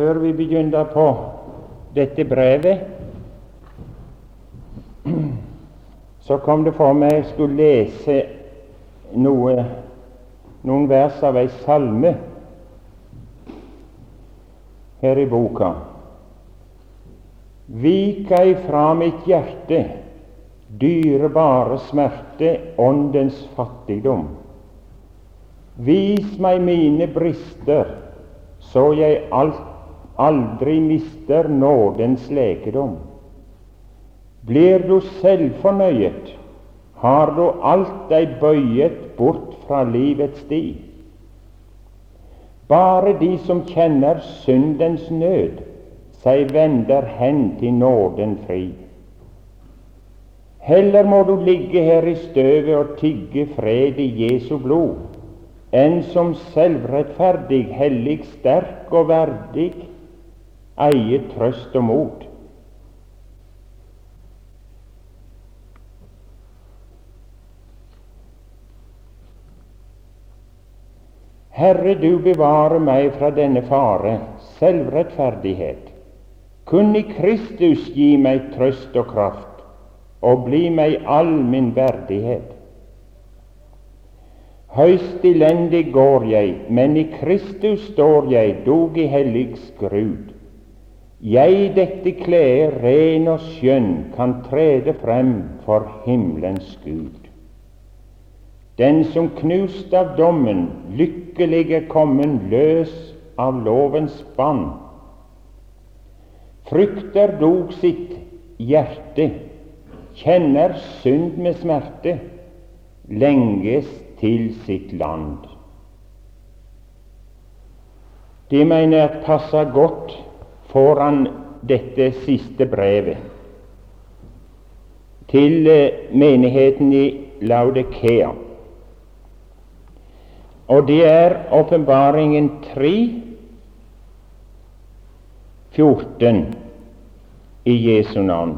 før vi begynner på dette brevet, så kom det for meg jeg skulle lese noe, noen vers av ei salme her i boka. Vik ei fra mitt hjerte, dyrebare smerte, åndens fattigdom. Vis meg mine brister, så jeg alt, aldri mister nådens lekedom. Blir du selvfornøyet, har du alt deg bøyet bort fra livets sti. Bare de som kjenner syndens nød, seg vender hen til nåden fri. Heller må du ligge her i støvet og tigge fred i Jesu blod, enn som selvrettferdig, hellig, sterk og verdig eie trøst og mot. Herre, du bevare meg fra denne fare, selvrettferdighet. Kun i Kristus gi meg trøst og kraft, og bli meg all min verdighet. Høyst elendig går jeg, men i Kristus står jeg, dog i hellig skrud. Jeg dette kledet ren og skjønn kan trede frem for himmelens Gud. Den som knust av dommen, lykkelig er kommen løs av lovens bånd. Frykter dog sitt hjerte, kjenner synd med smerte, lenges til sitt land. Det mener jeg passer godt foran dette siste brevet til eh, menigheten i Laudikea. Og det er åpenbaringen 3, 14 i Jesu navn.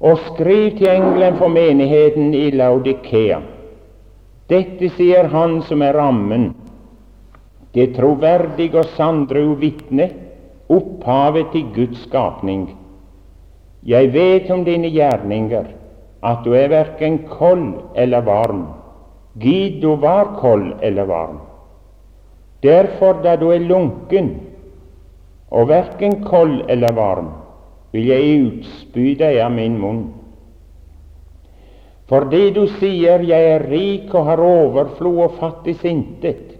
Og skriv til engelen for menigheten i Laudikea. Dette sier Han som er rammen, det troverdige og sandre vitne, opphavet til Guds skapning. Jeg vet om dine gjerninger, at du er verken kold eller varm. Gid du var kold eller varm. Derfor, da du er lunken og verken kold eller varm, vil jeg utspy deg av min munn. Fordi du sier 'jeg er rik og har overflod og fattig intet',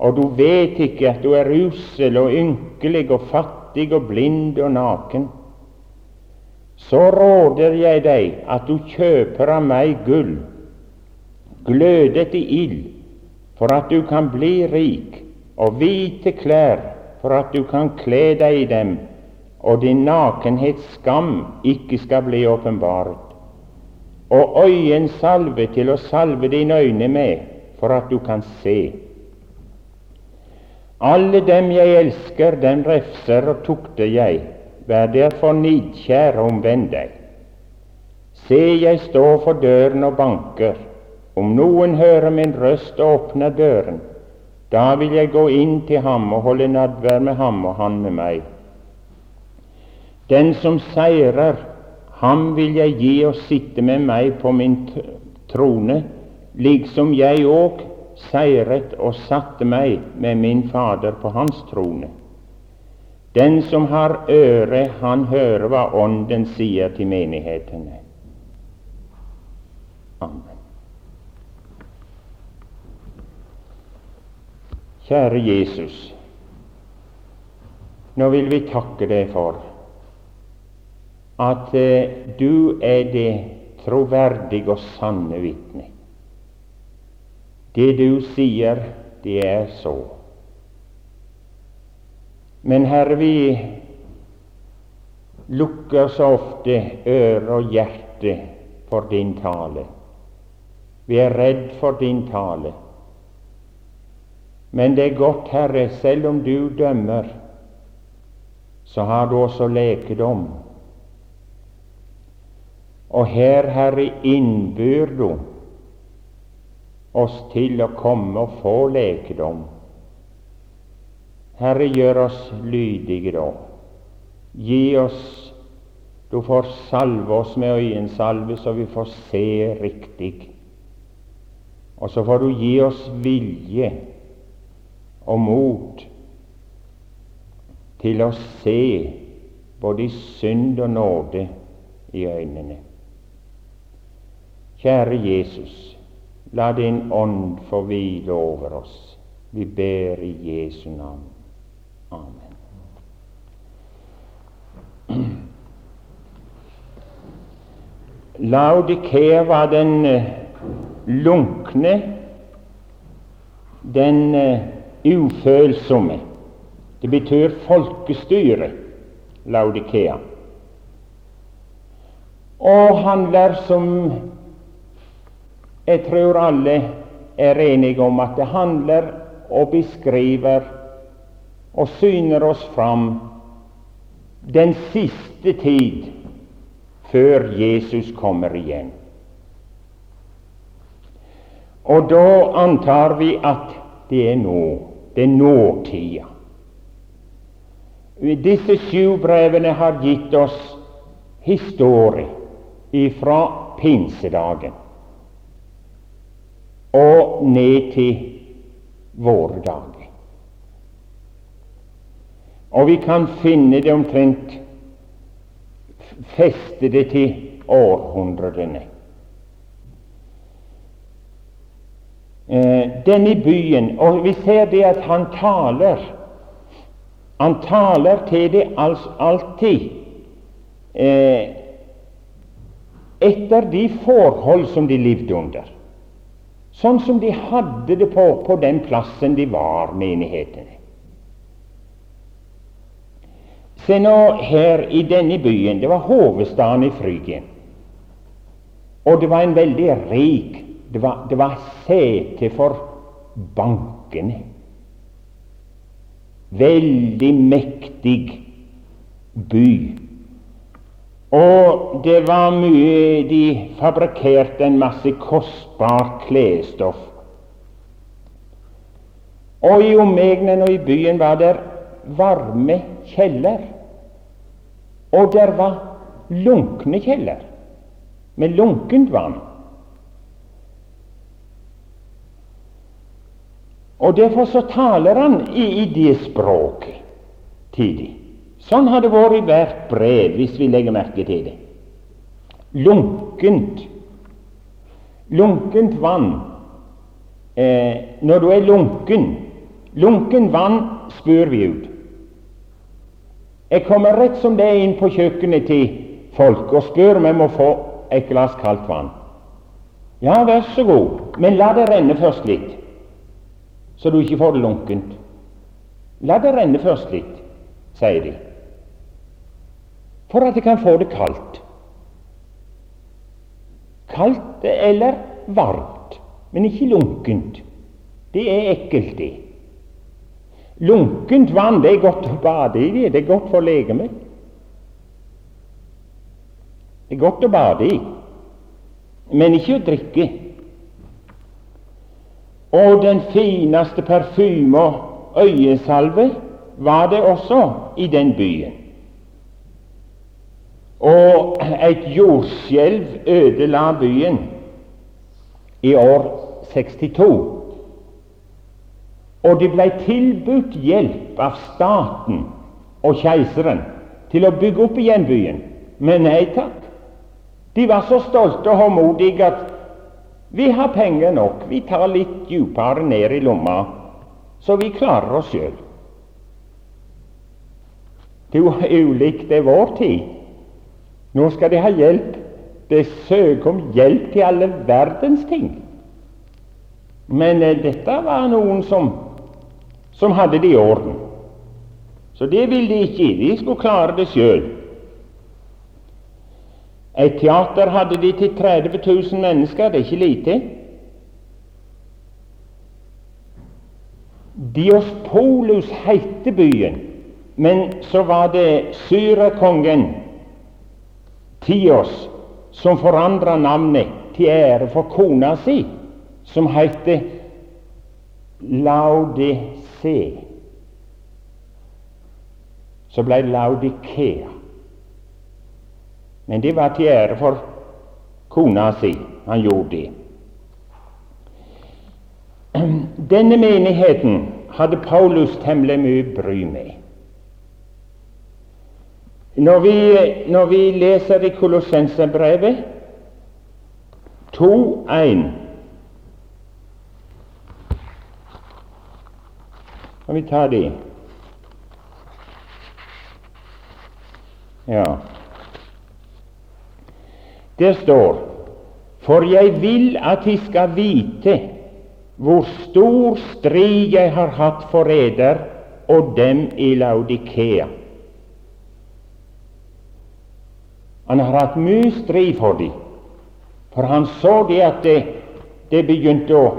og du vet ikke at du er usel og ynkelig og fattig og blind og naken, så råder jeg deg at du kjøper av meg gull, glødet i ild, for at du kan bli rik, og hvite klær, for at du kan kle deg i dem, og din nakenhets skam ikke skal bli åpenbaret og øyensalve til å salve dine øyne med, for at du kan se. Alle dem jeg elsker, dem refser og tukter jeg. Vær derfor nidkjær og omvend deg. Se, jeg står for døren og banker. Om noen hører min røst og åpner døren, da vil jeg gå inn til ham og holde nadvær med ham og han med meg. Den som seirer, Ham vil jeg gi å sitte med meg på min trone, liksom jeg òg seiret og satte meg med min Fader på hans trone. Den som har øre, han hører hva Ånden sier til menighetene. Amen. Kjære Jesus, nå vil vi takke deg for at eh, du er det troverdige og sanne vitne. Det du sier, det er så. Men Herre, vi lukker så ofte øre og hjerte for din tale. Vi er redd for din tale. Men det er godt, Herre, selv om du dømmer, så har du også lekedom og her, Herre, innbyr du oss til å komme og få legedom. Herre, gjør oss lydige da. Gi oss Du får salve oss med øyensalve, så vi får se riktig. Og så får du gi oss vilje og mot til å se både i synd og nåde i øynene. Kjære Jesus, la din ånd få hvile over oss. Vi ber i Jesu navn. Amen. Laudikea var den eh, lunkne, den uh, ufølsomme. Det betyr folkestyre, Laudikea. Og handler som jeg tror alle er enige om at det handler og beskriver og syner oss fram den siste tid før Jesus kommer igjen. Og da antar vi at det er nå. Det er nåtida. Disse sju brevene har gitt oss historie ifra pinsedagen og ned til våre dager. Og vi kan finne det omtrent feste det til århundrene. Eh, denne byen Og vi ser det at han taler. Han taler til det alltid eh, etter de forhold som de levde under sånn som de hadde det på, på den plassen de var, menighetene. Se nå her i denne byen Det var hovedstaden i Frygien. Og det var en veldig rik Det var, det var sete for bankene. Veldig mektig by. Og det var mye De fabrikkerte en masse kostbart klesstoff. Og i omegnen og i byen var det varme kjeller. Og der var lunkne kjeller med lunkent vann. Og Derfor så taler han i, i det språket tidlig. Sånn har det vært i hvert brev, hvis vi legger merke til det. Lunkent. Lunkent vann. Eh, når du er lunken Lunken vann spør vi ut. Jeg kommer rett som det er inn på kjøkkenet til folk og spør om jeg må få et glass kaldt vann. Ja, vær så god, men la det renne først litt, så du ikke får det lunkent. La det renne først litt, sier de for at jeg kan få det kaldt. Kaldt eller varmt, men ikke lunkent. Det er ekkelt, det. Lunkent vann det er godt å bade i. Det Det er godt for legemet. Det er godt å bade i, men ikke å drikke. Og den fineste parfyme og øyesalve var det også i den byen. Og et jordskjelv ødela byen i år 62. Og det ble tilbudt hjelp av staten og keiseren til å bygge opp igjen byen. Men nei takk. De var så stolte og håndmodige at vi har penger nok, vi tar litt dypere ned i lomma, så vi klarer oss sjøl. Det er ulikt det vår tid. Nå skal de ha hjelp. De søker om hjelp til alle verdens ting. Men eh, dette var noen som, som hadde det i orden. Så det ville de ikke. De skulle klare det sjøl. Et teater hadde de til 30 000 mennesker. Det er ikke lite. Diospolus heter byen, men så var det syrekongen Tios, som forandra navnet til ære for kona si, som heter Laudice så ble det Laudikea. Men det var til ære for kona si han gjorde det. Denne menigheten hadde Paulus temmelig mye bry med. Når vi, når vi leser i Kolossenserbrevet 2.1 Kan vi ta det? Ja. Der står For jeg vil at de skal vite hvor stor strid jeg har hatt for eder og dem i Laudikea. Han har hatt mye strid for dem, for han så det at det, det begynte å,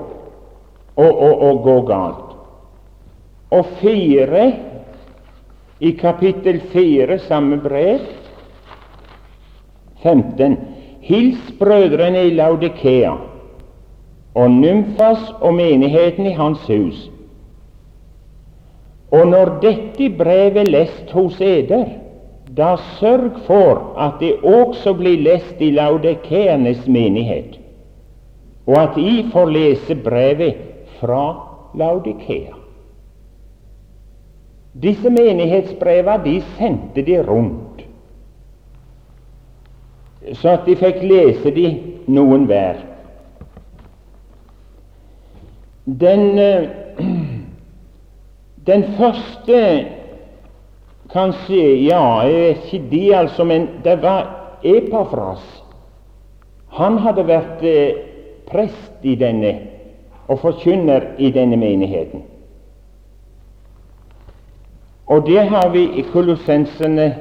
å, å, å, gå galt. Og fire i kapittel fire, samme brev, 15. Hils brødrene i Laudikea og Nymfas og menigheten i hans hus. Og når dette brevet lest hos eder, da sørg for at det også blir lest i Laudikeernes menighet, og at I får lese brevet fra Laudikea. Disse menighetsbrevene de sendte de rundt, så at de fikk lese de noen hver. Den, eh, den første Kanskje Ja, jeg vet ikke det, altså, men det var Epafras. Han hadde vært eh, prest i denne og forkynner i denne menigheten. Og det har vi i Kolossensene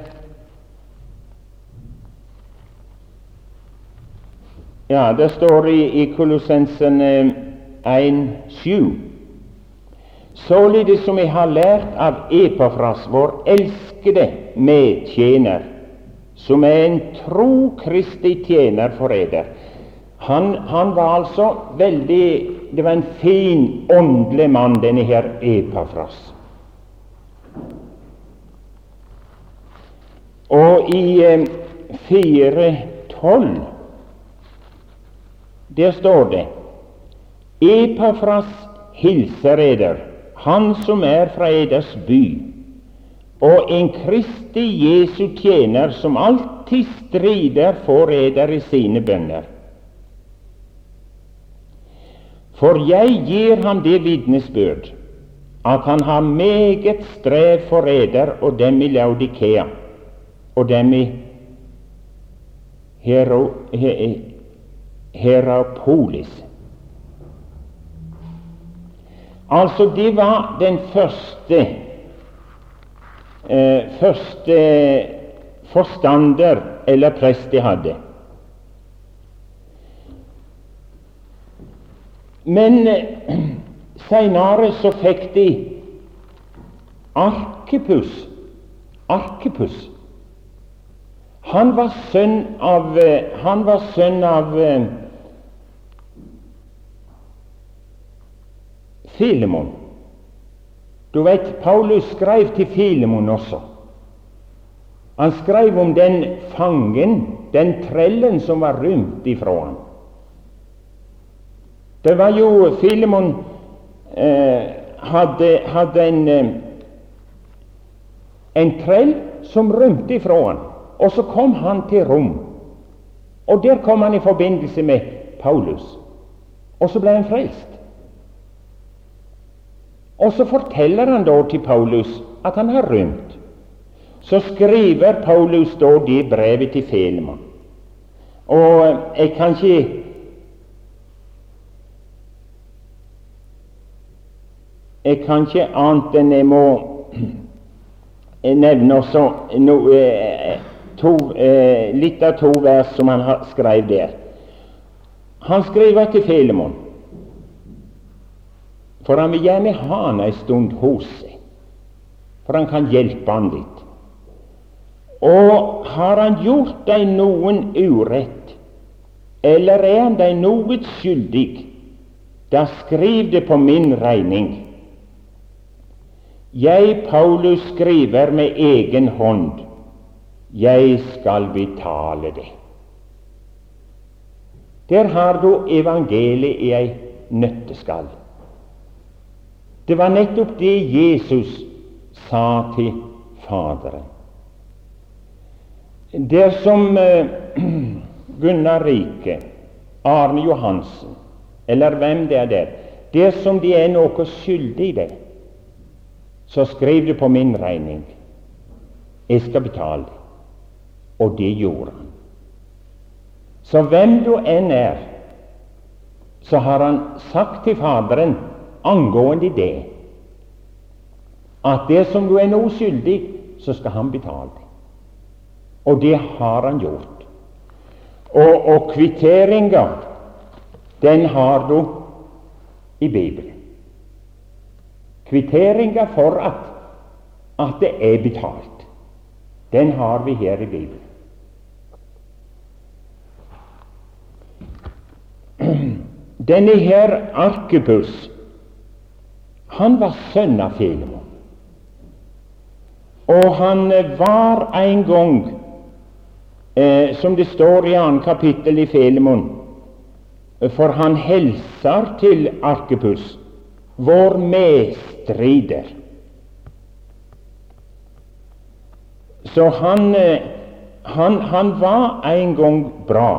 Ja, det står i, i Kolossensene 1,7. Således som jeg har lært av Epafras, vår elskede medtjener, som er en tro Kristi tjener for eder. Han, han, var altså veldig Det var en fin, åndelig mann, denne her Epafras. Og i eh, 4.12 der står det Epafras hilser eder, han som er fra eders by, og en Kristi Jesu tjener som alltid strider for eder i sine bønner. For jeg gir ham det vitnesbyrd at han har meget strev for eder og dem i Laudikea og dem i Hero, Herapolis. Altså, det var den første eh, første forstander eller prest de hadde. Men eh, seinere så fikk de Arkepus. Arkepus. Han var sønn av, han var sønn av eh, Filemon. Du vet, Paulus skrev til Filemon også. Han skrev om den fangen, den trellen som var rømt ifra ham. Det var jo Filemon eh, hadde, hadde en, eh, en trell som rømte ifra ham, og så kom han til Rom. Og der kom han i forbindelse med Paulus, og så ble han frelst. Og så forteller han da til Paulus at han har rømt. Så skriver Paulus da det brevet til Felemann. Og jeg kan ikke Jeg kan ikke annet enn jeg må nevne også no, eh, to, eh, litt av to vers som han har skrevet der. Han skriver til Felemann for han vil gjerne ha han ei stund hos seg, for han kan hjelpe han litt. Og har han gjort deg noen urett, eller er han deg noe skyldig, da skriv det på min regning. Jeg, Paulus, skriver med egen hånd, jeg skal betale det. Der har du evangeliet i ei nøtteskall. Det var nettopp det Jesus sa til Faderen. Dersom eh, Gunnar Rike, Arne Johansen eller hvem det er der, dersom de er noe skyldig i det, så skriv det på min regning. Jeg skal betale. Og det gjorde han. Så hvem du enn er, så har han sagt til Faderen angående det at dersom du er noe skyldig, så skal han betale. Og det har han gjort. Og, og kvitteringa, den har du i Bibelen. Kvitteringa for at, at det er betalt, den har vi her i Bibelen. Denne her Arkebus, han var sønn av Felemon. Og han var en gang, eh, som det står i annet kapittel i Felemon, for han hilser til Arkepus, vår medstrider. Så han, eh, han, han var en gang bra.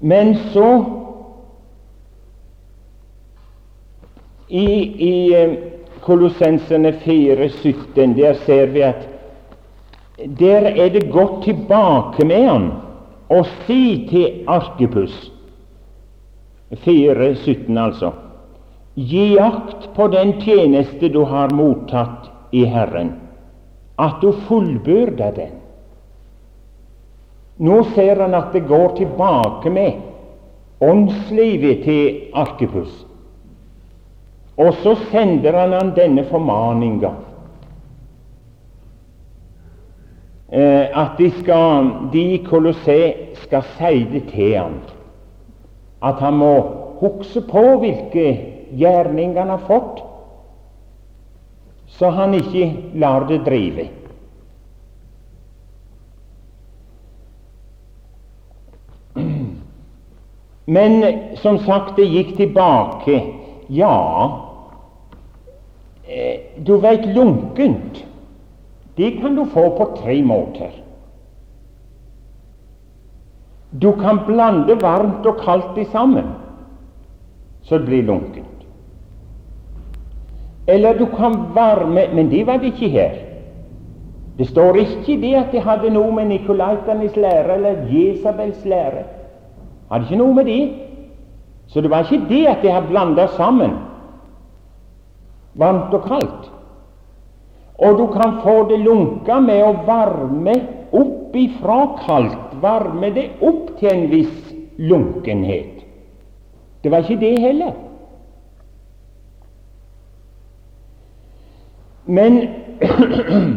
Men så i, i eh, Kolossensene 4,17, der ser vi at der er det gått tilbake med han og si til Arkipus 4,17 altså Gi akt på den tjeneste du har mottatt i Herren, at du fullbyrder den. Nå ser han at det går tilbake med åndslivet til Arkipus. Og så sender han han denne formaninga. Eh, at de, skal, de i Colosset skal si det til ham. At han må huske på hvilke gjerninger han har fått, så han ikke lar det drive. Men som sagt, det gikk tilbake. Ja, du veit, lunkent, det kan du få på tre måter. Du kan blande varmt og kaldt i sammen, så det blir lunkent. Eller du kan varme Men det var det ikke her. Det står ikke det at det hadde noe med Nikolaitanes lære eller Jesabels lære. Hadde ikke noe med det. Så det var ikke det at de har blanda sammen varmt og kaldt. Og du kan få det lunka med å varme opp ifra kaldt, varme det opp til en viss lunkenhet. Det var ikke det heller. Men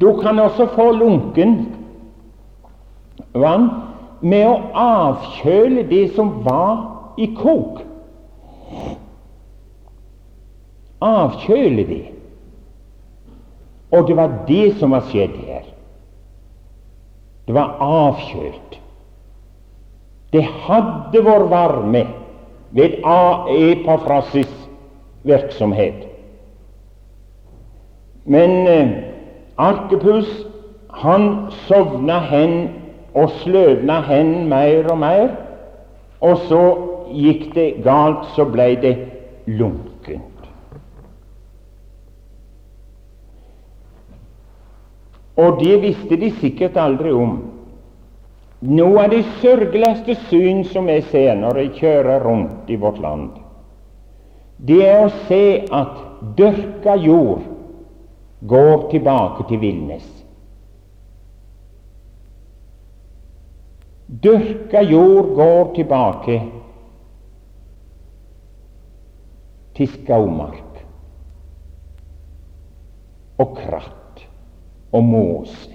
du kan også få lunken vann med å avkjøle det som var i kok avkjøle det. Og det var det som var skjedd her. Det var avkjølt. Det hadde vært varme ved Epafrasis virksomhet. Men eh, Arkepus han sovna hen og sløvna hen mer og mer, og så gikk det galt, så blei det lunkent. Og det visste de sikkert aldri om. Noe av det sørgeligste syn som jeg ser når jeg kjører rundt i vårt land, det er å se at dyrka jord går tilbake til villnes. Dyrka jord går tilbake til skaumark og kratt og måse.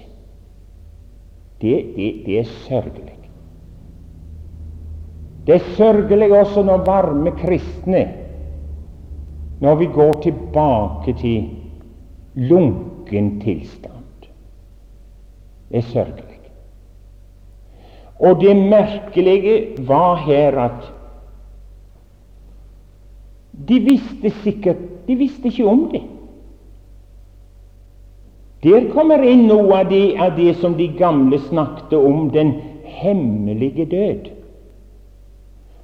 Det, det, det er sørgelig. Det er sørgelig også når varme kristne når vi går tilbake til lunken tilstand. Det er sørgelig. Og det merkelige var her at de visste sikkert De visste ikke om det. Der kommer inn noe av det, av det som de gamle snakket om, den hemmelige død.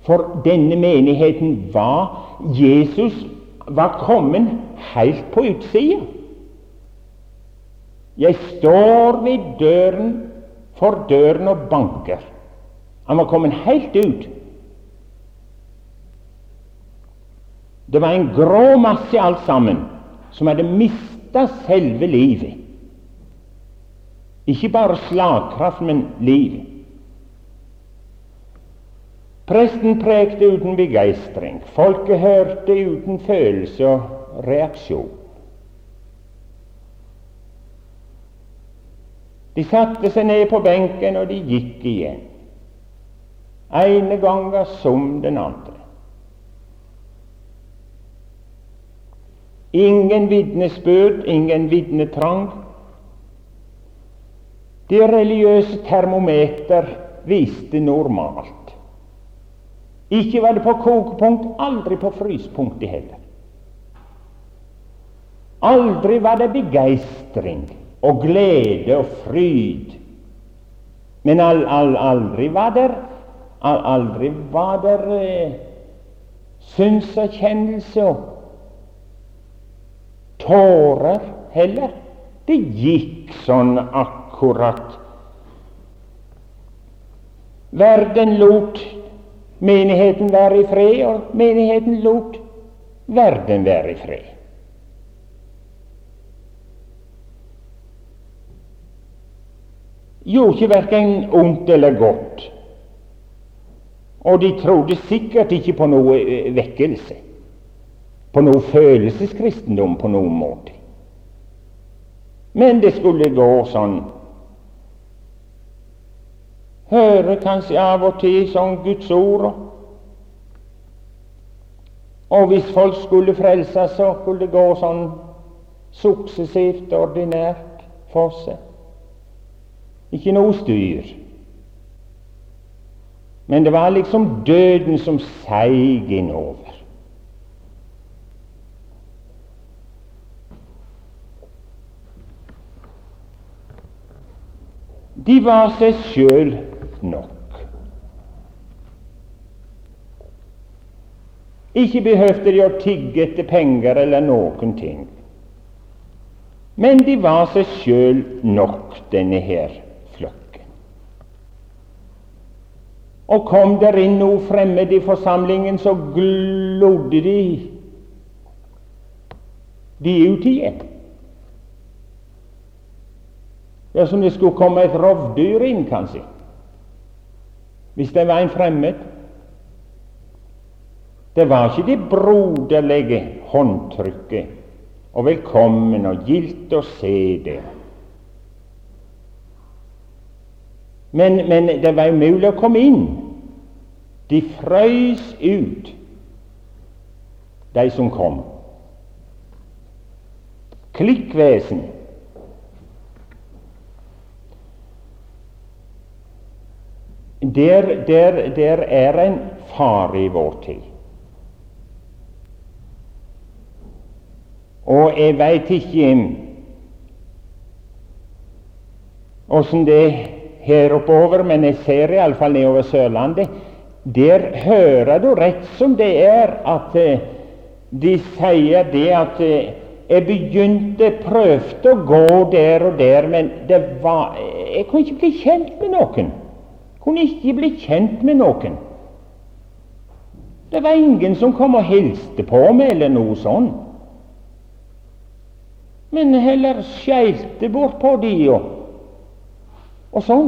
For denne menigheten var Jesus var kommet helt på utsida. Jeg står ved døren for døren og banker. Han var kommet helt ut. Det var en grå masse alt sammen, som hadde mista selve livet. Ikke bare slagkraft, men liv. Presten prekte uten begeistring. Folket hørte uten følelse og reaksjon. De satte seg ned på benken, og de gikk igjen. Ene ganger som den andre. Ingen vitnesbyrd, ingen vitnetrang. Det religiøse termometer viste normalt. Ikke var det på kokepunkt, aldri på frysepunktet heller. Aldri var det begeistring og glede og fryd. Men all, all, aldri var der all, aldri var der eh, synserkjennelse og tårer heller. Det gikk sånn akkurat. Verden lot menigheten være i fred, og menigheten lot verden være i fred. gjorde ikke verken ondt eller godt. Og de trodde sikkert ikke på noe eh, vekkelse, på noe følelseskristendom på noen måte. Men det skulle gå sånn. Høre kanskje av og til sånn Guds ord. Og hvis folk skulle frelses, så skulle det gå sånn suksessivt, ordinært for seg. Ikke noe styr. Men det var liksom døden som seig innover. De var seg sjøl nok. Ikke behøvde de å tigge etter penger eller noen ting. Men de var seg sjøl nok, denne her Og kom der inn noe fremmed i forsamlingen, så glodde de de ut igjen. Det er som det skulle komme et rovdyr inn, kanskje, hvis det var en fremmed. Det var ikke det broderlige håndtrykket og velkommen og gildt å se det. Men, men det var umulig å komme inn. De frøys ut, de som kom. Klikkvesen. Der, der, der er en fare i vår tid. Og jeg veit ikke åssen det er her oppover, men jeg ser iallfall nedover Sørlandet. Der hører du rett som det er at eh, de sier det at eh, jeg begynte, prøvde å gå der og der, men var, jeg kunne ikke bli kjent med noen. Kunne ikke bli kjent med noen. Det var ingen som kom og hilste på meg, eller noe sånt. Men heller skjelte bort på de og og sånn.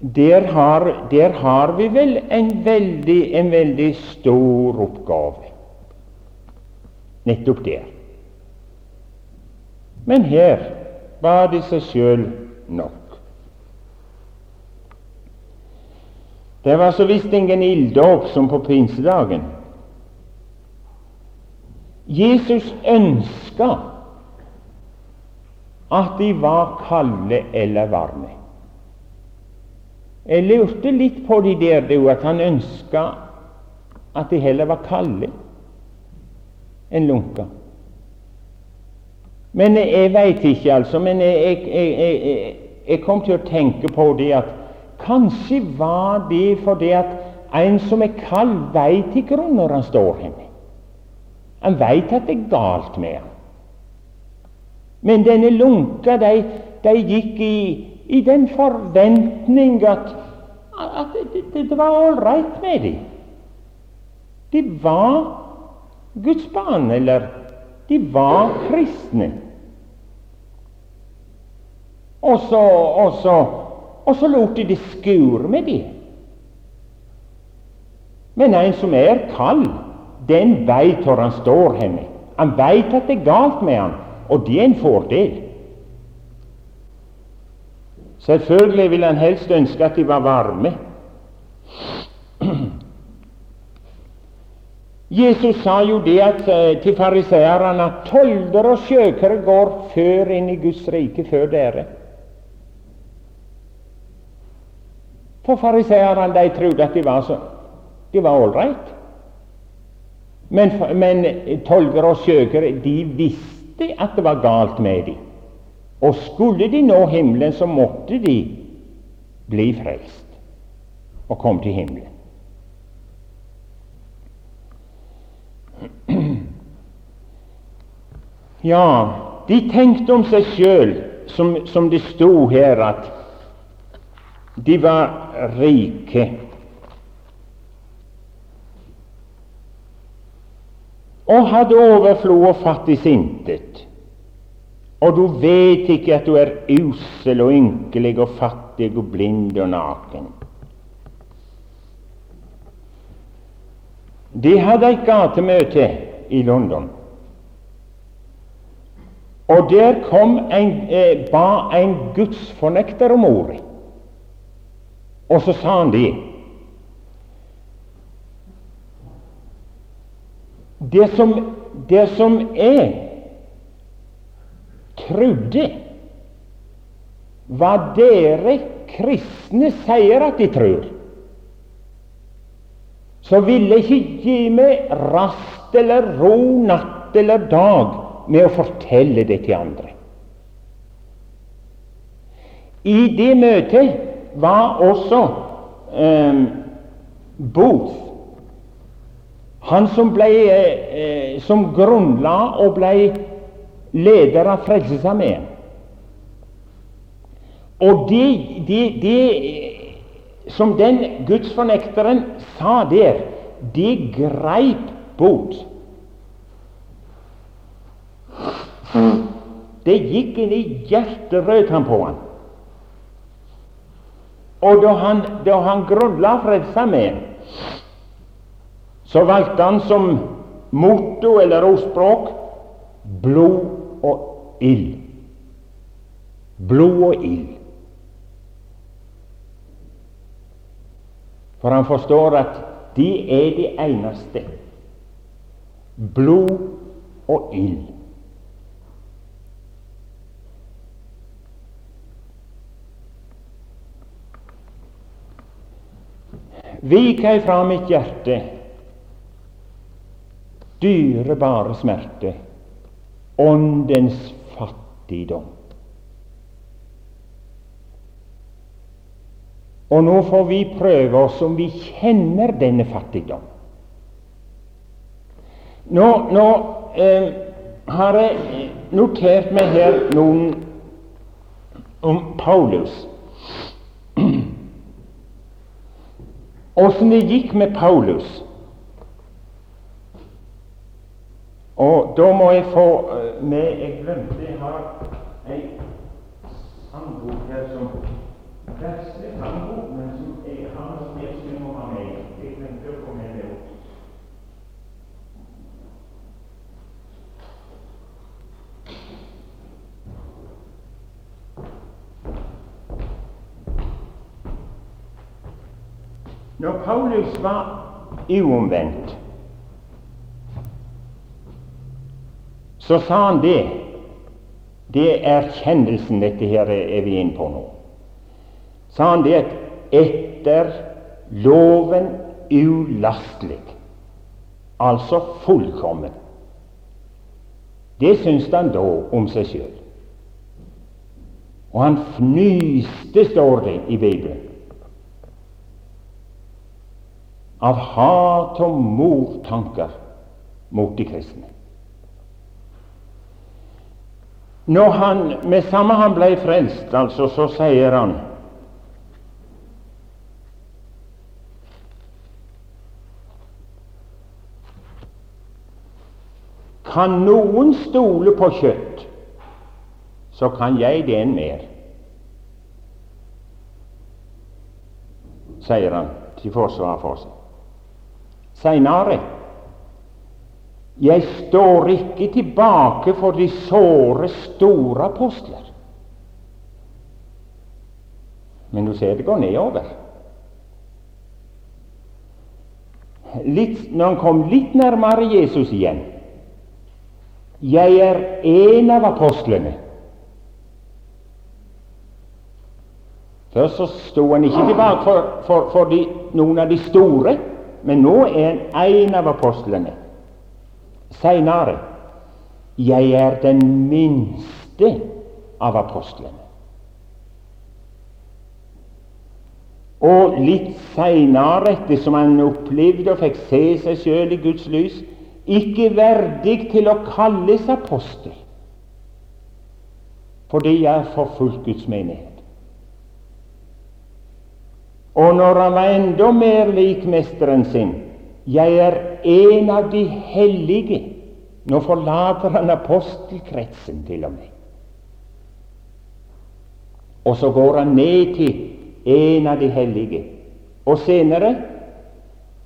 Der har, der har, vi vel en veldig, en veldig stor oppgave. Nettopp der. Men her var det seg sjøl nok. Det var så visst ingen ilddåp som på pinsedagen. Jesus ønska at de var kalde eller varme. Jeg lurte litt på de der, du, at han ønska at de heller var kalde enn lunka. Men jeg veit ikke, altså. Men jeg, jeg, jeg, jeg, kom til å tenke på det at kanskje var det fordi at en som er kald, veit ikke når han står henne. Han veit at det er galt med ham. Men denne lunka, de, de gikk i, i, den forventning at, at det, det, var ålreit med dem. De var Guds barn, eller de var kristne. Og så, og så, og så lot de det skure med dem. Men en som er kald, den veit hvor han står henne. Han veit at det er galt med han, og det er en fordel. Selvfølgelig vil han helst ønske at de var varme. Jesus sa jo det at, eh, til fariseerne at tolder og sjøkere går før inn i Guds rike før dere. For fariseerne de trodde at de var så de var ålreit. Men, men tolvere og sjøkere de visste at det var galt med dem. Og skulle de nå himmelen, så måtte de bli frelst og komme til himmelen. Ja, de tenkte om seg sjøl, som, som det sto her, at de var rike. og hadde overflod og fattig intet. Og du vet ikke at du er usel og ynkelig og fattig og blind og naken. De hadde et gatemøte i London. Og der kom en, eh, ba en gudsfornekter om ordet. Og så sa han det. Det som, det som jeg trodde hva dere kristne sier at de tror, så ville ikke gi meg rast eller ro natt eller dag med å fortelle det til andre. I det møtet var også eh, Booth, han som, ble, eh, som grunnla og ble leder av Frelsesarmeen. Og det, det, det som den gudsfornekteren sa der, det greip bot. Det gikk inn i hjertet, han på han. Og da han, da han grunnla Frelsesarmeen, så valgte han som motto eller ordspråk blod og ild. Blod og ild. For han forstår at de er de eneste. Blod og ild. Vik ei fra mitt hjerte dyrebare smerte, åndens fattigdom. Og nå får vi prøve oss om vi kjenner denne fattigdom. Nå, nå eh, har jeg notert meg her noen om Paulus. Åssen det gikk med Paulus. Og da må jeg få med Jeg glemte jeg har ei sangbok her som Vesle sangbok, men som jeg har noe som jeg må ha med. Jeg glemte å få med det opp. Når Paulus var uomvendt, så sa han det. Det er erkjennelsen dette her er vi inne på nå. Sa han det at etter loven ulastelig, altså fullkommen. Det syns han da om seg sjøl. Og han fnyste, står det i Bibelen, av hat og mordtanker mot de kristne. Når han, Med samme han ble frelst, altså, så sier han Kan noen stole på kjøtt, så kan jeg det enn mer, sier han til forsvar for seg. Seinere jeg står ikke tilbake for de såre, store apostler. Men du ser det går nedover. Litt, når han kom litt nærmere Jesus igjen Jeg er en av apostlene. Først så sto han ikke tilbake for, for, for de, noen av de store, men nå er han en av apostlene. Seinere jeg er den minste av apostlene. Og litt seinere, etter som han opplevde og fikk se seg sjøl i Guds lys, ikke verdig til å kalles apostel, fordi jeg har forfulgt Guds menighet. Og når han var enda mer lik mesteren sin jeg er en av de hellige. Nå forlater han apostelkretsen til og med. Og så går han ned til en av de hellige. Og senere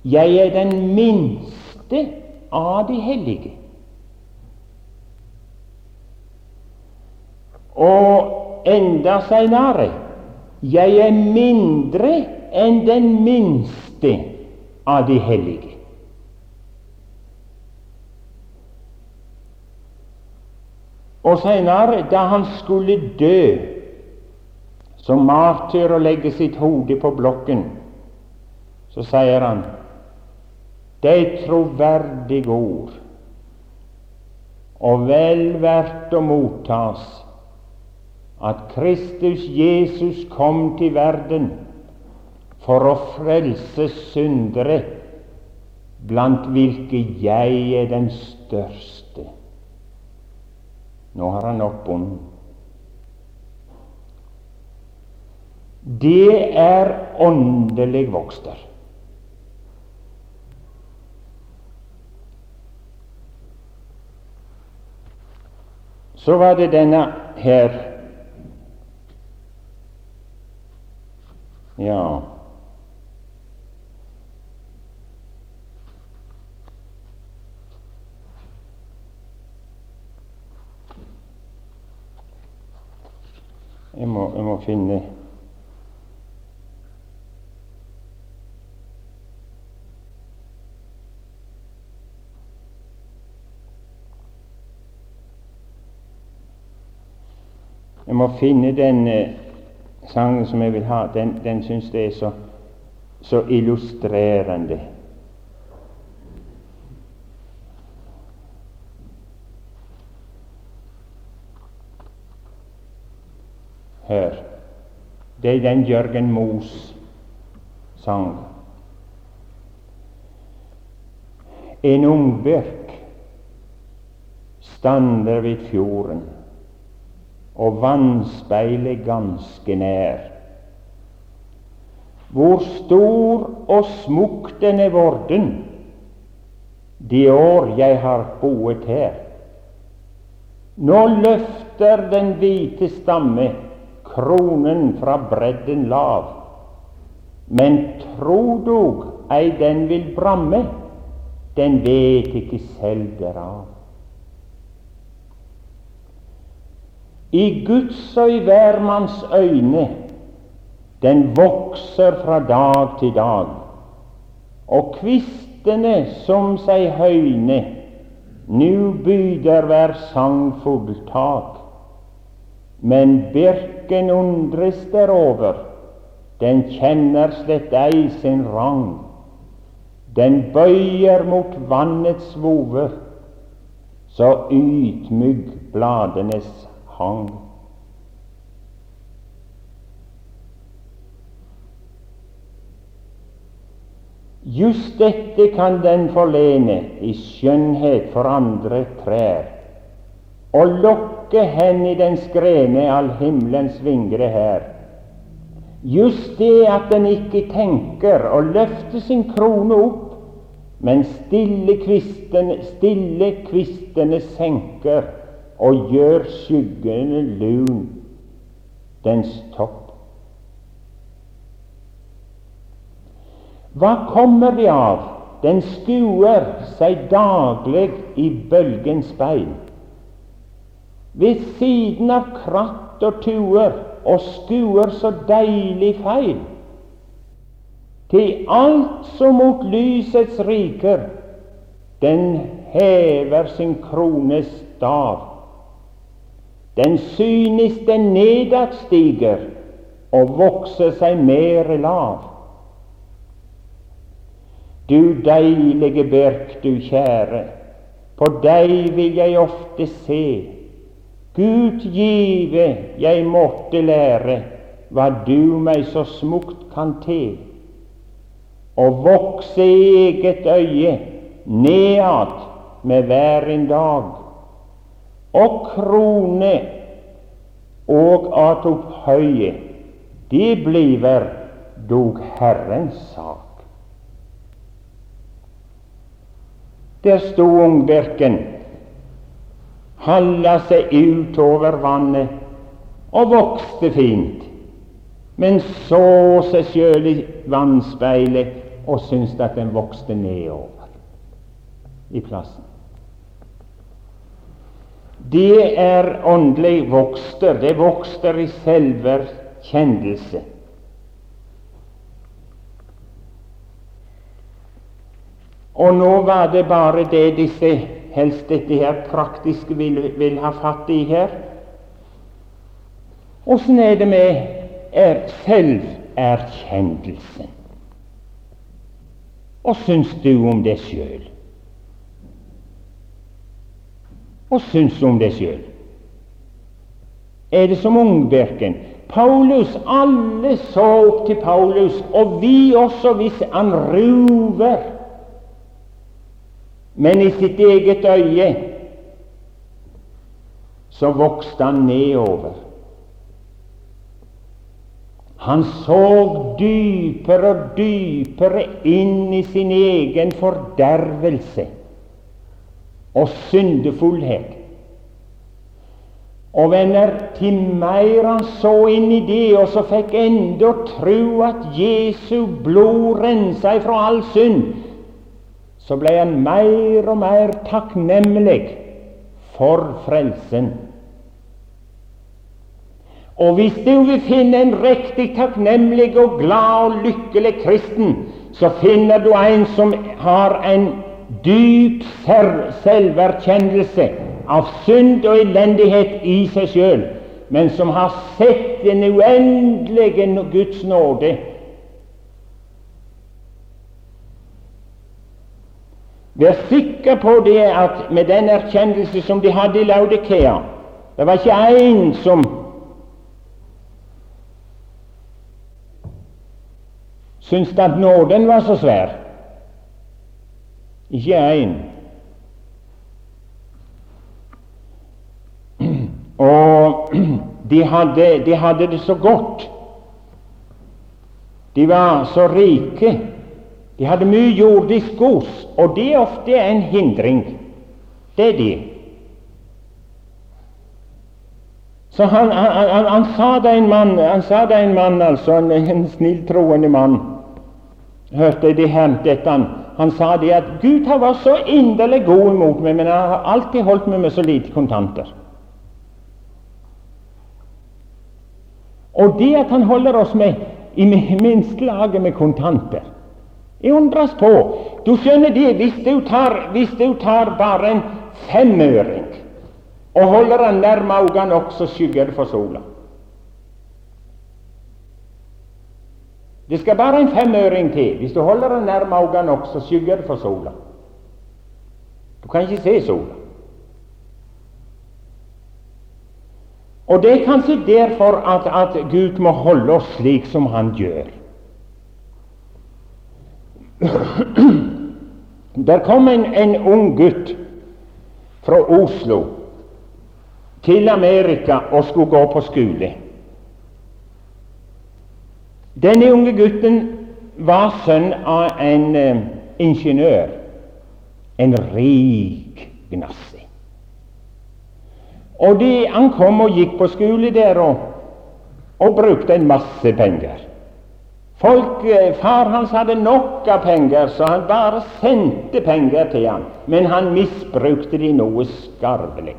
jeg er den minste av de hellige. Og enda seinere jeg er mindre enn den minste av de hellige. Og senere, da han skulle dø som martyr og legge sitt hode på blokken, så sier han det er troverdige ord og vel verdt å mottas at Kristus Jesus kom til verden for å frelse syndere, blant hvilke jeg er den største. Nå har han nådd bonden. Det er åndelig vokster. Så var det denne her Ja Jeg må, jeg må finne Jeg må finne den eh, sangen som jeg vil ha. Den, den syns jeg er så, så illustrerende. Hør. Det er den Jørgen Moes sang. En ungbirk stander ved fjorden, og vannspeilet ganske nær. Hvor stor og smukk den er vorden de år jeg har boet her. Nå løfter den hvite stamme kronen fra bredden lav. Men tro dog ei den vil bramme, den vet ikke selv derav. I Guds og i hvermanns øyne den vokser fra dag til dag, og kvistene som seg høyne, nu byder hver sangfugl tak. Men birken undres derover, den kjenner slett ei sin rang. Den bøyer mot vannets vove, så ydmyk bladenes hang. Just dette kan den forlene i skjønnhet for andre trær, og lokke hen i den skrene all himmelens vingre her. Just det at den ikke tenker å løfte sin krone opp, men stille kvistene, stille kvistene senker og gjør skyggene lun dens topp. Hva kommer det av? Den skuer seg daglig i bølgens speil. Ved siden av kratt og tuer, og skuer så deilig feil. Til alt som mot lysets riker, den hever sin krones stav. Den synes den nedad stiger og vokser seg mer lav. Du deilige Birk, du kjære, på deg vil jeg ofte se. Gud give jeg måtte lære hva du meg så smukt kan te. Og vokse i eget øye nedad med hver en dag. Og krone og at opphøye, det bliver dog Herrens sak. Der sto ungbirken, halla seg utover vannet og vokste fint, men så seg sjøl i vannspeilet og syntes at den vokste nedover i plassen. Det er åndelig vokster. Det vokster i selverkjennelse. Og nå var det bare det disse helst dette her praktiske vil, vil ha fatt i her. Åssen er det med er selverkjennelsen? Hva syns du om det sjøl? Hva syns du om det sjøl? Er det som Ungbirken? Paulus, alle så opp til Paulus, og vi også, hvis han ruver men i sitt eget øye så vokste han nedover. Han så dypere og dypere inn i sin egen fordervelse og syndefullhet. Og venner, til mer han så inn i det, og så fikk enda tro at Jesu blod rensa ifra all synd, så ble han mer og mer takknemlig for frelsen. Og hvis du vil finne en riktig takknemlig og glad og lykkelig kristen, så finner du en som har en dyp selverkjennelse av synd og elendighet i seg sjøl, men som har sett den uendelige Guds nåde Vær sikker på det at med den erkjennelse som de hadde i Laudikea Det var ikke én som syntes at nåden var så svær. Ikke én. Og de hadde, de hadde det så godt. De var så rike. De hadde mye jordisk gods, og det er ofte en hindring. Det er det. Så han, han, han, han sa det en mann, han sa det en mann, altså en, en snill, troende mann, hørte de dette han, han sa det at Gud har vært så inderlig god imot meg, men han har alltid holdt meg med så lite kontanter. Og det at han holder oss med i minste laget med kontanter Jeg undres på Du skjønner det, hvis du tar, hvis du tar bare en femøring og holder den nærme øynene nok, skygger for sola. Det skal bare en femøring til. Hvis du holder den nærme øynene nok, skygger for sola. Du kan ikke se sola. Og det er kanskje derfor at, at Gud må holde oss slik som Han gjør. Der kom en, en ung gutt fra Oslo til Amerika og skulle gå på skole. Denne unge gutten var sønn av en uh, ingeniør, en rik gnassi. Og de, Han kom og gikk på skole der og, og brukte en masse penger. Folk, uh, Far hans hadde nok av penger, så han bare sendte penger til ham. Men han misbrukte de noe skarvelig.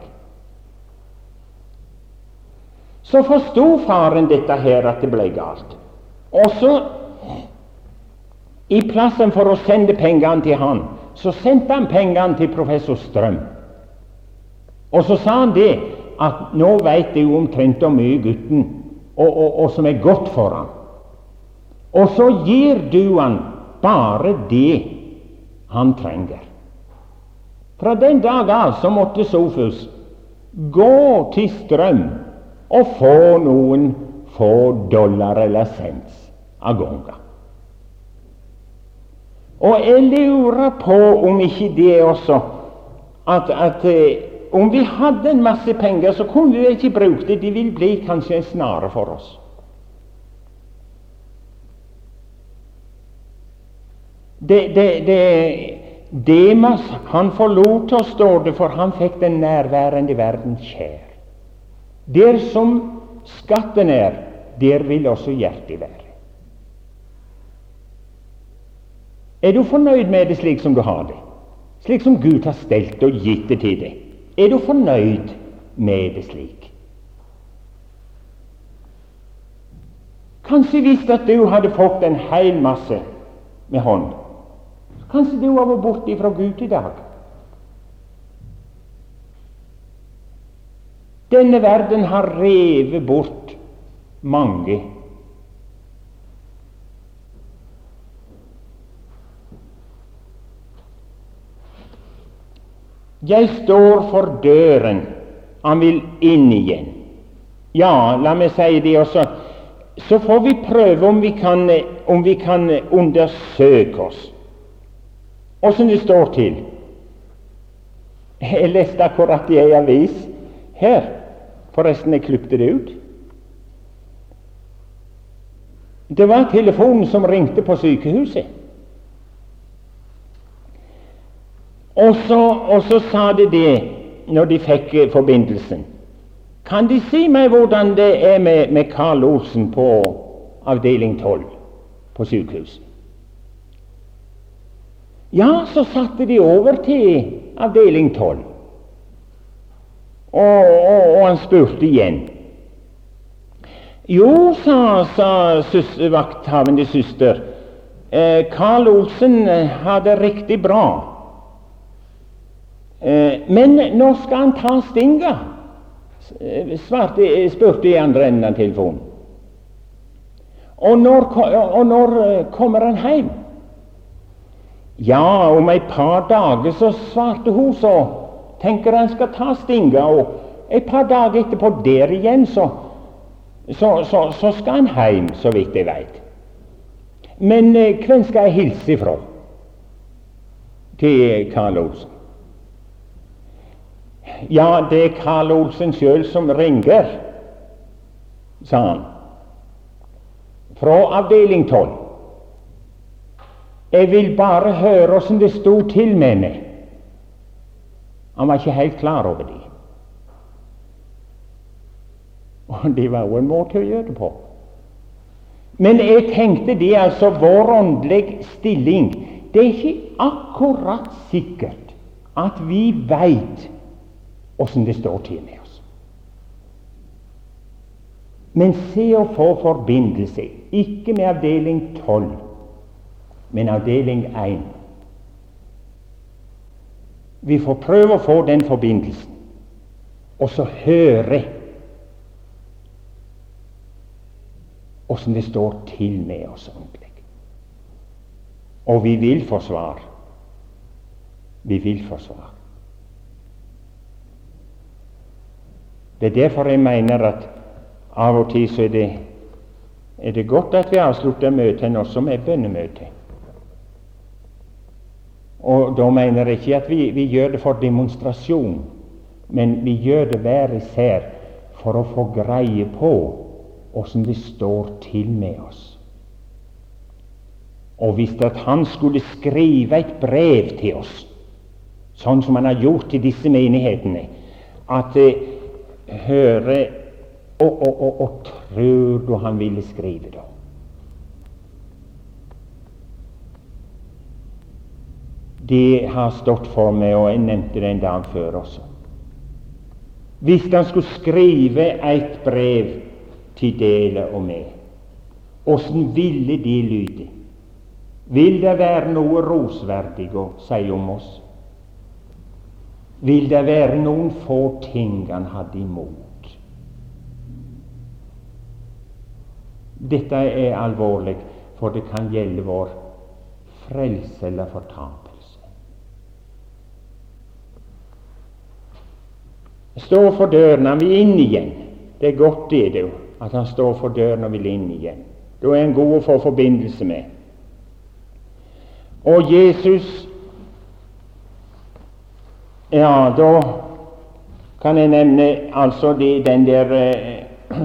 Så forsto faren dette her, at det ble galt. Og så, i plassen for å sende pengene til han, så sendte han pengene til professor Strøm. Og så sa han det at nå veit du omtrent hvor mye gutten og, og, og, som er godt for ham. Og så gir du han bare det han trenger. Fra den dag av så måtte Sofus gå til Strøm og få noen få dollar eller cents av gangen. Og jeg lurer på om ikke det også at, at eh, om vi hadde en masse penger, så kunne vi ikke bruke det. De vil bli kanskje en snare for oss. Det, det, det, Demas han forlot oss, står det, for han fikk den nærværende verden kjær. Der som skatten er, der vil også hjertet være. Er du fornøyd med det slik som du har det? Slik som Gud har stelt og gitt det til deg? Er du fornøyd med det slik? Kanskje hvis at du hadde fått en hel masse med hånd, kanskje du var borte fra Gud i dag. Denne verden har revet bort mange. Jeg står for døren. Han vil inn igjen. Ja, la meg si det også. Så får vi prøve om vi kan, om vi kan undersøke oss åssen det står til. Jeg leste akkurat i ei avis her Forresten, jeg klipte det ut. Det var telefonen som ringte på sykehuset. Og så, og så sa de det når de fikk eh, forbindelsen. Kan De si meg hvordan det er med, med Karl Olsen på avdeling 12 på sykehuset? Ja, så satte de over til avdeling 12. Og, og, og han spurte igjen. Jo, sa, sa vakthavende søster, eh, Karl Olsen hadde har det riktig bra. Eh, men nå skal han ta stinga? Eh, svarte, eh, spurte i andre enden av telefonen. Og når, og når eh, kommer han hjem? Ja, om et par dager, så svarte hun så tenker han skal ta Stinga, og et par dager etterpå der igjen, så, så, så, så skal han hjem, så vidt jeg veit. Men eh, hvem skal jeg hilse ifra til Karl Olsen? Ja, det er Karl Olsen sjøl som ringer, sa han, fra avdeling 12. Jeg vil bare høre åssen det sto til med meg. Han var ikke helt klar over det. Og det var jo en måte å gjøre det på. Men jeg tenkte det altså vår åndelige stilling Det er ikke akkurat sikkert at vi veit åssen det står til med oss. Men se å få forbindelse, ikke med avdeling 12, men avdeling 1. Vi får prøve å få den forbindelsen, og så høre åssen det står til med oss ordentlig. Og vi vil få svar. Vi vil få svar. Det er derfor jeg mener at av og til så er det, er det godt at vi avslutter møtet også med bønnemøte. Og da mener jeg ikke at vi, vi gjør det for demonstrasjon, men vi gjør det hver især for å få greie på åssen det står til med oss. Og hvis at han skulle skrive et brev til oss, sånn som han har gjort til disse menighetene, at eh, høre og, og, og, og tror du han ville skrive da? Det har stått for meg, og jeg nevnte det en dag før også. Hvis han skulle skrive et brev til dere og meg, åssen ville det lyde? Vil det være noe rosverdig å si om oss? Vil det være noen få ting han hadde imot? Dette er alvorlig, for det kan gjelde vår frelse eller fortapelse. Stå for døren, han vil inn igjen. Det er godt, det, du, at han står for døren og vil inn igjen. Da er han god å få forbindelse med. Og Jesus Ja, da kan jeg nevne altså det, den der eh,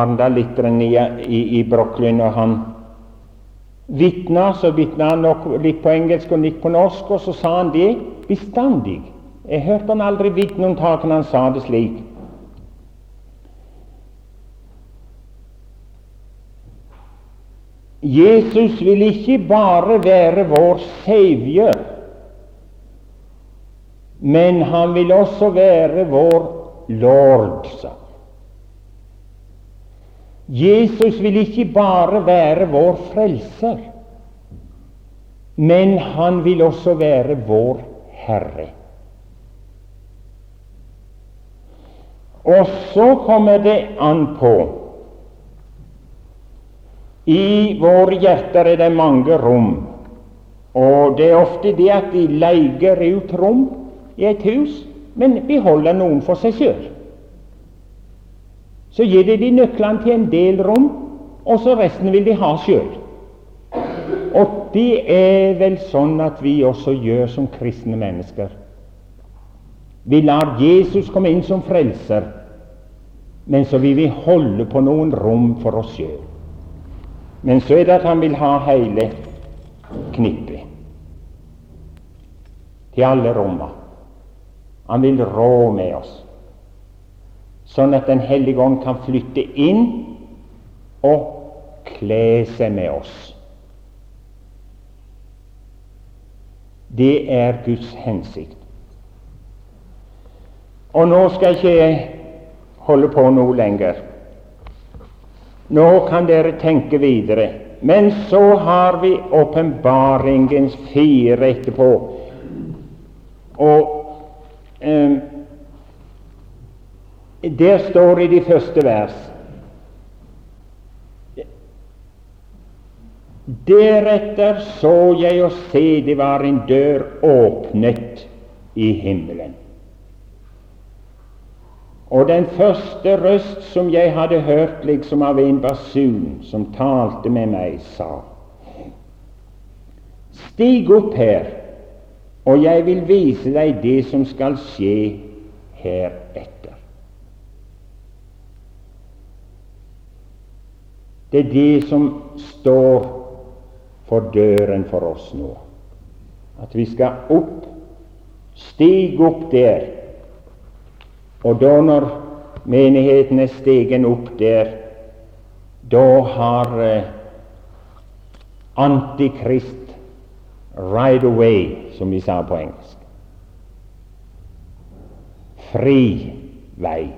Arendal-literen i, i, i Brooklyn, og han vitna, så vitna han nok litt på engelsk og litt på norsk, og så sa han det bestandig. Jeg hørte han aldri vitne om taken han sa det slik. Jesus vil ikke bare være vår Savior, men han vil også være vår Lord. sa Jesus vil ikke bare være vår frelser, men han vil også være vår Herre. Og så kommer det an på i våre hjerter er det mange rom, og det er ofte det at vi leier ut rom i et hus, men beholder noen for seg sjøl. Så gir de de nøklene til en del rom, og så resten vil de ha sjøl. Og det er vel sånn at vi også gjør som kristne mennesker. Vi lar Jesus komme inn som frelser, men så vil vi holde på noen rom for oss sjøl. Men så er det at han vil ha hele knippet til alle romma. Han vil rå med oss, sånn at Den hellige ånd kan flytte inn og kle seg med oss. Det er Guds hensikt. Og nå skal ikke jeg holde på noe lenger. Nå kan dere tenke videre. Men så har vi åpenbaringens fire etterpå. Og eh, der står i de første vers Deretter så jeg og se det var en dør åpnet i himmelen. Og den første røst som jeg hadde hørt liksom av en basun som talte med meg, sa Stig opp her, og jeg vil vise deg det som skal skje heretter. Det er det som står for døren for oss nå. At vi skal opp, stig opp der og da når menigheten er stegen opp der, da har eh, Antikrist right away, som vi sa på engelsk. Fri vei.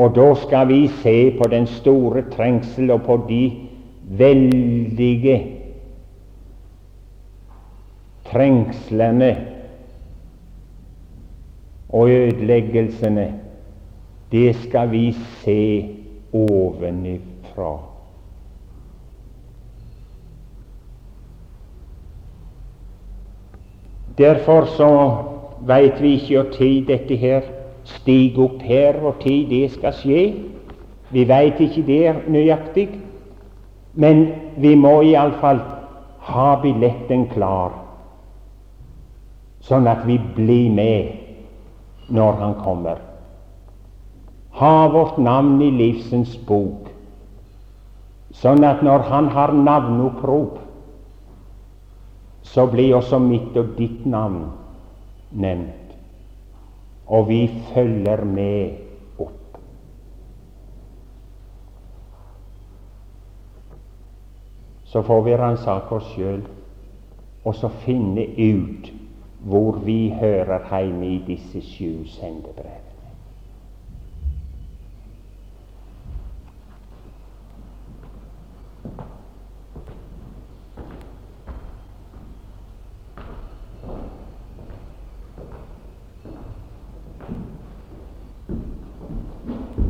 Og da skal vi se på den store trengsel og på de veldige trengslene og ødeleggelsene. Det skal vi se ovenifra. Derfor så veit vi ikke når tid dette her stiger opp her, og tid det skal skje. Vi veit ikke det nøyaktig, men vi må iallfall ha billetten klar, sånn at vi blir med når han kommer. Ha vårt navn i livsens bok, sånn at når han har navneopprop, så blir også mitt og ditt navn nevnt, og vi følger med opp. Så får vi ransake oss sjøl og så finne ut hvor vi hører hjemme i disse sju sendebrevene.